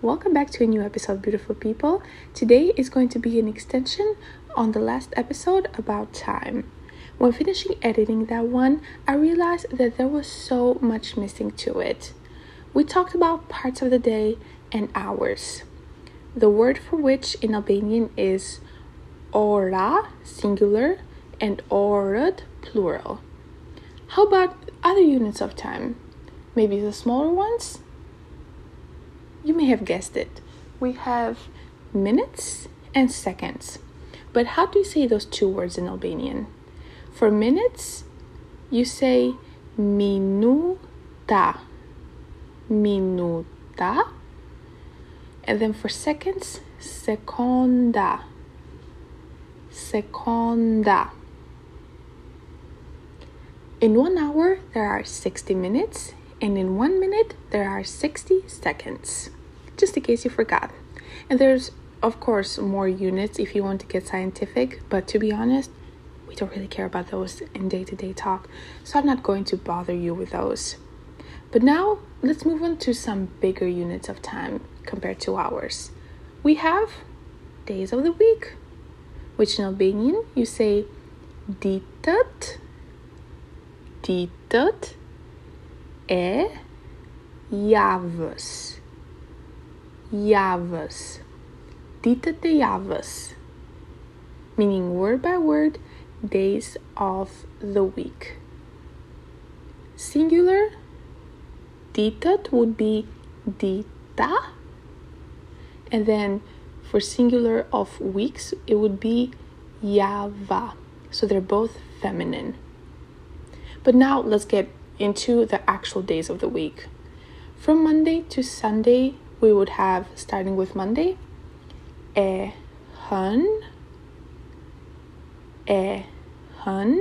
Welcome back to a new episode, beautiful people. Today is going to be an extension on the last episode about time. When finishing editing that one, I realized that there was so much missing to it. We talked about parts of the day and hours. The word for which in Albanian is ora, singular, and orad, plural. How about other units of time? Maybe the smaller ones? You may have guessed it. We have minutes and seconds. But how do you say those two words in Albanian? For minutes, you say minuta. Minuta. And then for seconds, seconda. Seconda. In one hour, there are 60 minutes, and in one minute, there are 60 seconds. Just in case you forgot. And there's, of course, more units if you want to get scientific, but to be honest, we don't really care about those in day to day talk, so I'm not going to bother you with those. But now, let's move on to some bigger units of time compared to hours. We have days of the week, which in Albanian you say ditët ditët e javës. Javës. Ditët e javës. Meaning word by word, days of the week. Singular, ditët would be dita. And then for singular of weeks, it would be java. So they're both feminine. But now let's get into the actual days of the week. From Monday to Sunday, we would have, starting with Monday, e hun, e hun,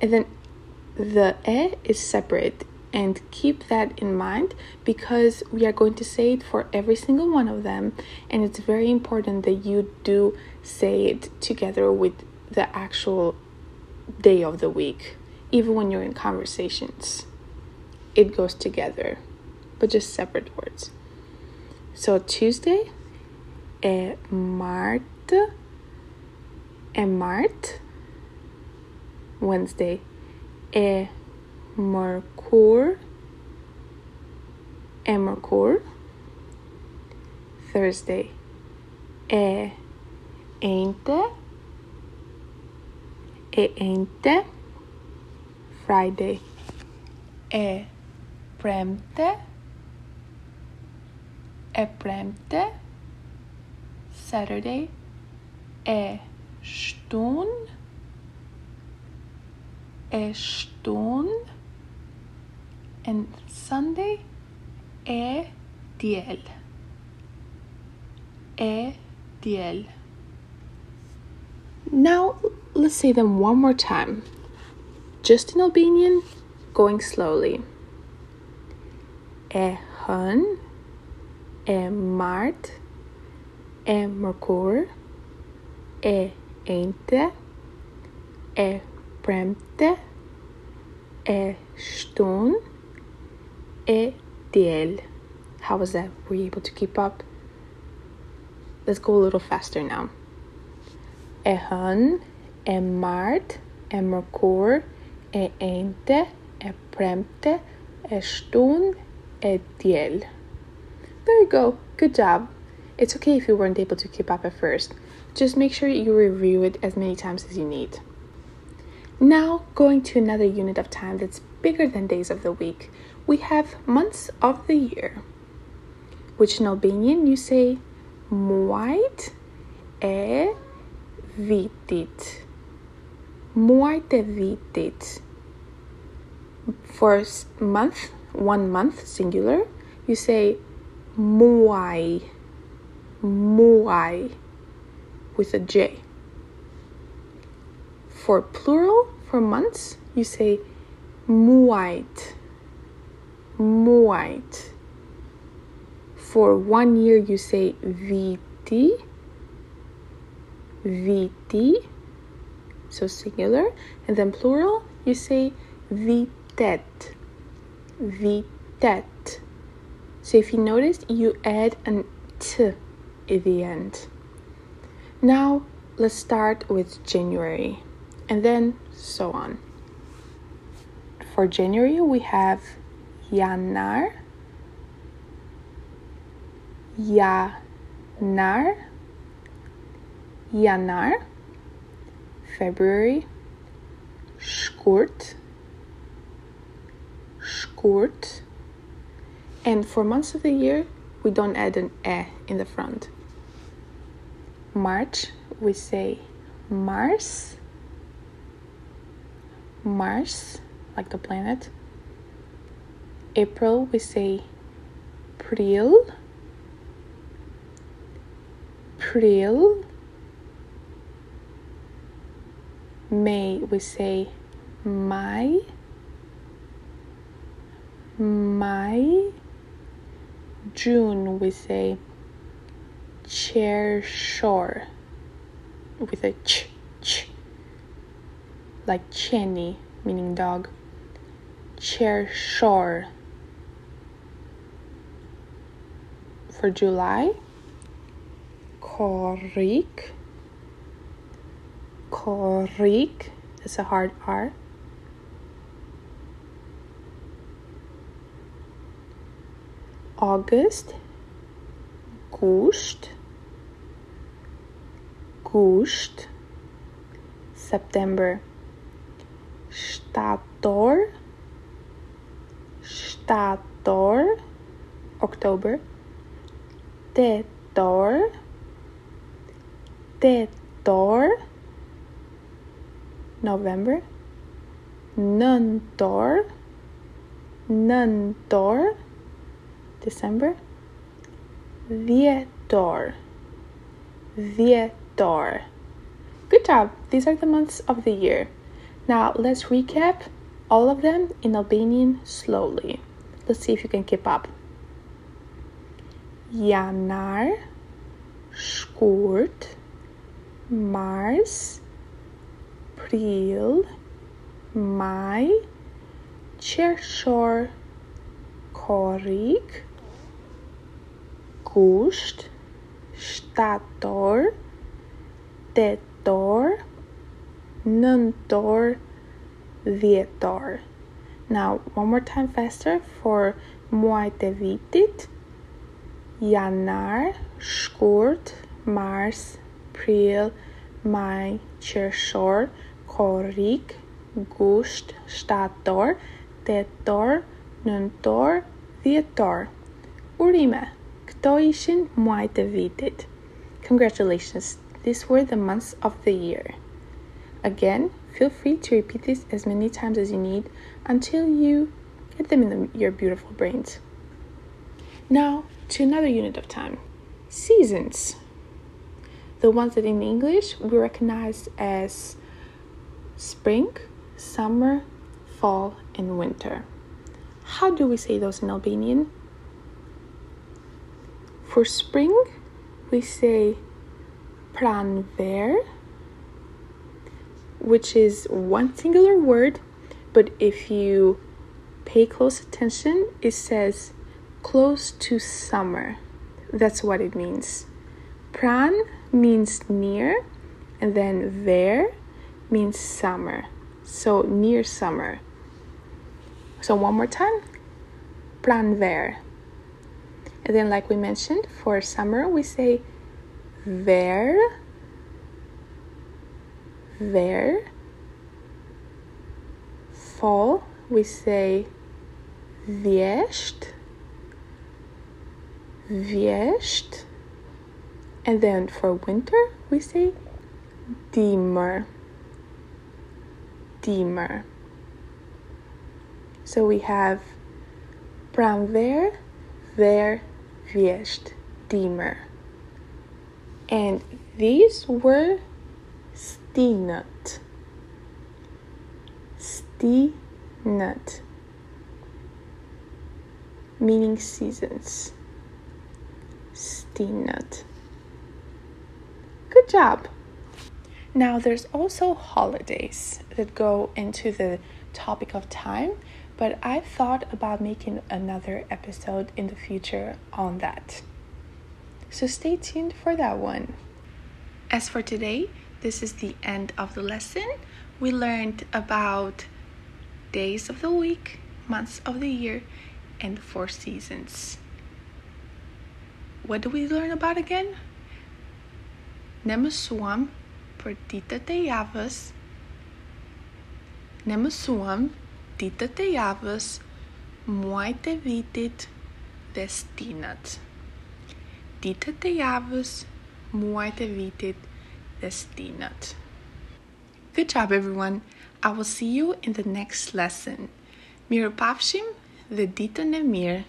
and then the e is separate. And keep that in mind because we are going to say it for every single one of them, and it's very important that you do say it together with the actual day of the week even when you're in conversations, it goes together, but just separate words. So Tuesday, eh, é Marte, eh, é Mart. Wednesday, é Mercur, é Mercur. Thursday, é Ente, é Ente. Friday e premte e premte Saturday e shtun e shtun and Sunday e diel e diel now let's say them one more time. Just in Albanian, going slowly. E hën, e mart, e mërkur, e ente, e premte, e shtun, e diel. How was that? Were you able to keep up? Let's go a little faster now. E hën, e mart, e mërkur, e ente, e premte, e shtun, e diel. There you go. Good job. It's okay if you weren't able to keep up at first. Just make sure you review it as many times as you need. Now, going to another unit of time that's bigger than days of the week, we have months of the year, which in Albanian you say muajt e vitit. Muajt e vitit for month, one month, singular, you say muai, muai with a J. For plural, for months, you say muait, muait. For one year, you say viti, viti, so singular, and then plural, you say vitet vitet So if you noticed, you add an t at the end. Now let's start with January and then so on. For January, we have Janar, Janar, Janar, February, Shkurt, Shkurt, and for months of the year, we don't add an e in the front. March, we say Mars, Mars, like the planet. April, we say Pril, Pril. May, we say Maj, Maj. June, we say qershor with a ch, ch, like chenny, meaning dog. Qershor. For July, korrik, korrik, that's a hard R. August, Gusht, Gusht, September, Shtator, Shtator, October, Tetor, Tetor, November, Nëntor, Nëntor, December. Dhjetor. Dhjetor. Good job. These are the months of the year. Now let's recap all of them in Albanian slowly. Let's see if you can keep up. Janar, Shkurt, Mars, Pril, Maj, Qershor, Korrik, gusht, shtator, tetor, nëntor, dhjetor. Now, one more time faster for muajt e vitit. Janar, shkurt, mars, prill, maj, qershor, korrik, gusht, shtator, tetor, nëntor, dhjetor. Urime. E vitit. Congratulations, these were the months of the year. Again, feel free to repeat this as many times as you need until you get them in the, your beautiful brains. Now, to another unit of time seasons. The ones that in English we recognize as spring, summer, fall, and winter. How do we say those in Albanian? For spring, we say pranver, which is one singular word, but if you pay close attention, it says close to summer. That's what it means. Pran means near, and then ver means summer. So near summer. So one more time. Pranver. And then, like we mentioned, for summer, we say ver, ver. Fall, we say vjesht, vjesht. And then for winter, we say dimmer, dimmer. So we have pranver, ver, vjesht, dimmer. And these were stinut. Stinut. Meaning seasons. Stinut. Good job. Now, there's also holidays that go into the topic of time, but I've thought about making another episode in the future on that. So stay tuned for that one. As for today, this is the end of the lesson. We learned about days of the week, months of the year, and four seasons. What do we learn about again? Nemusuam for Tita Teyavas. Nemusuam Tita Teyavas Moite Vitit Destinat. Tita Teyavas Moite Vitit Destinat. Good job, everyone. I will see you in the next lesson. Mirupavshim, the Dita Nemir.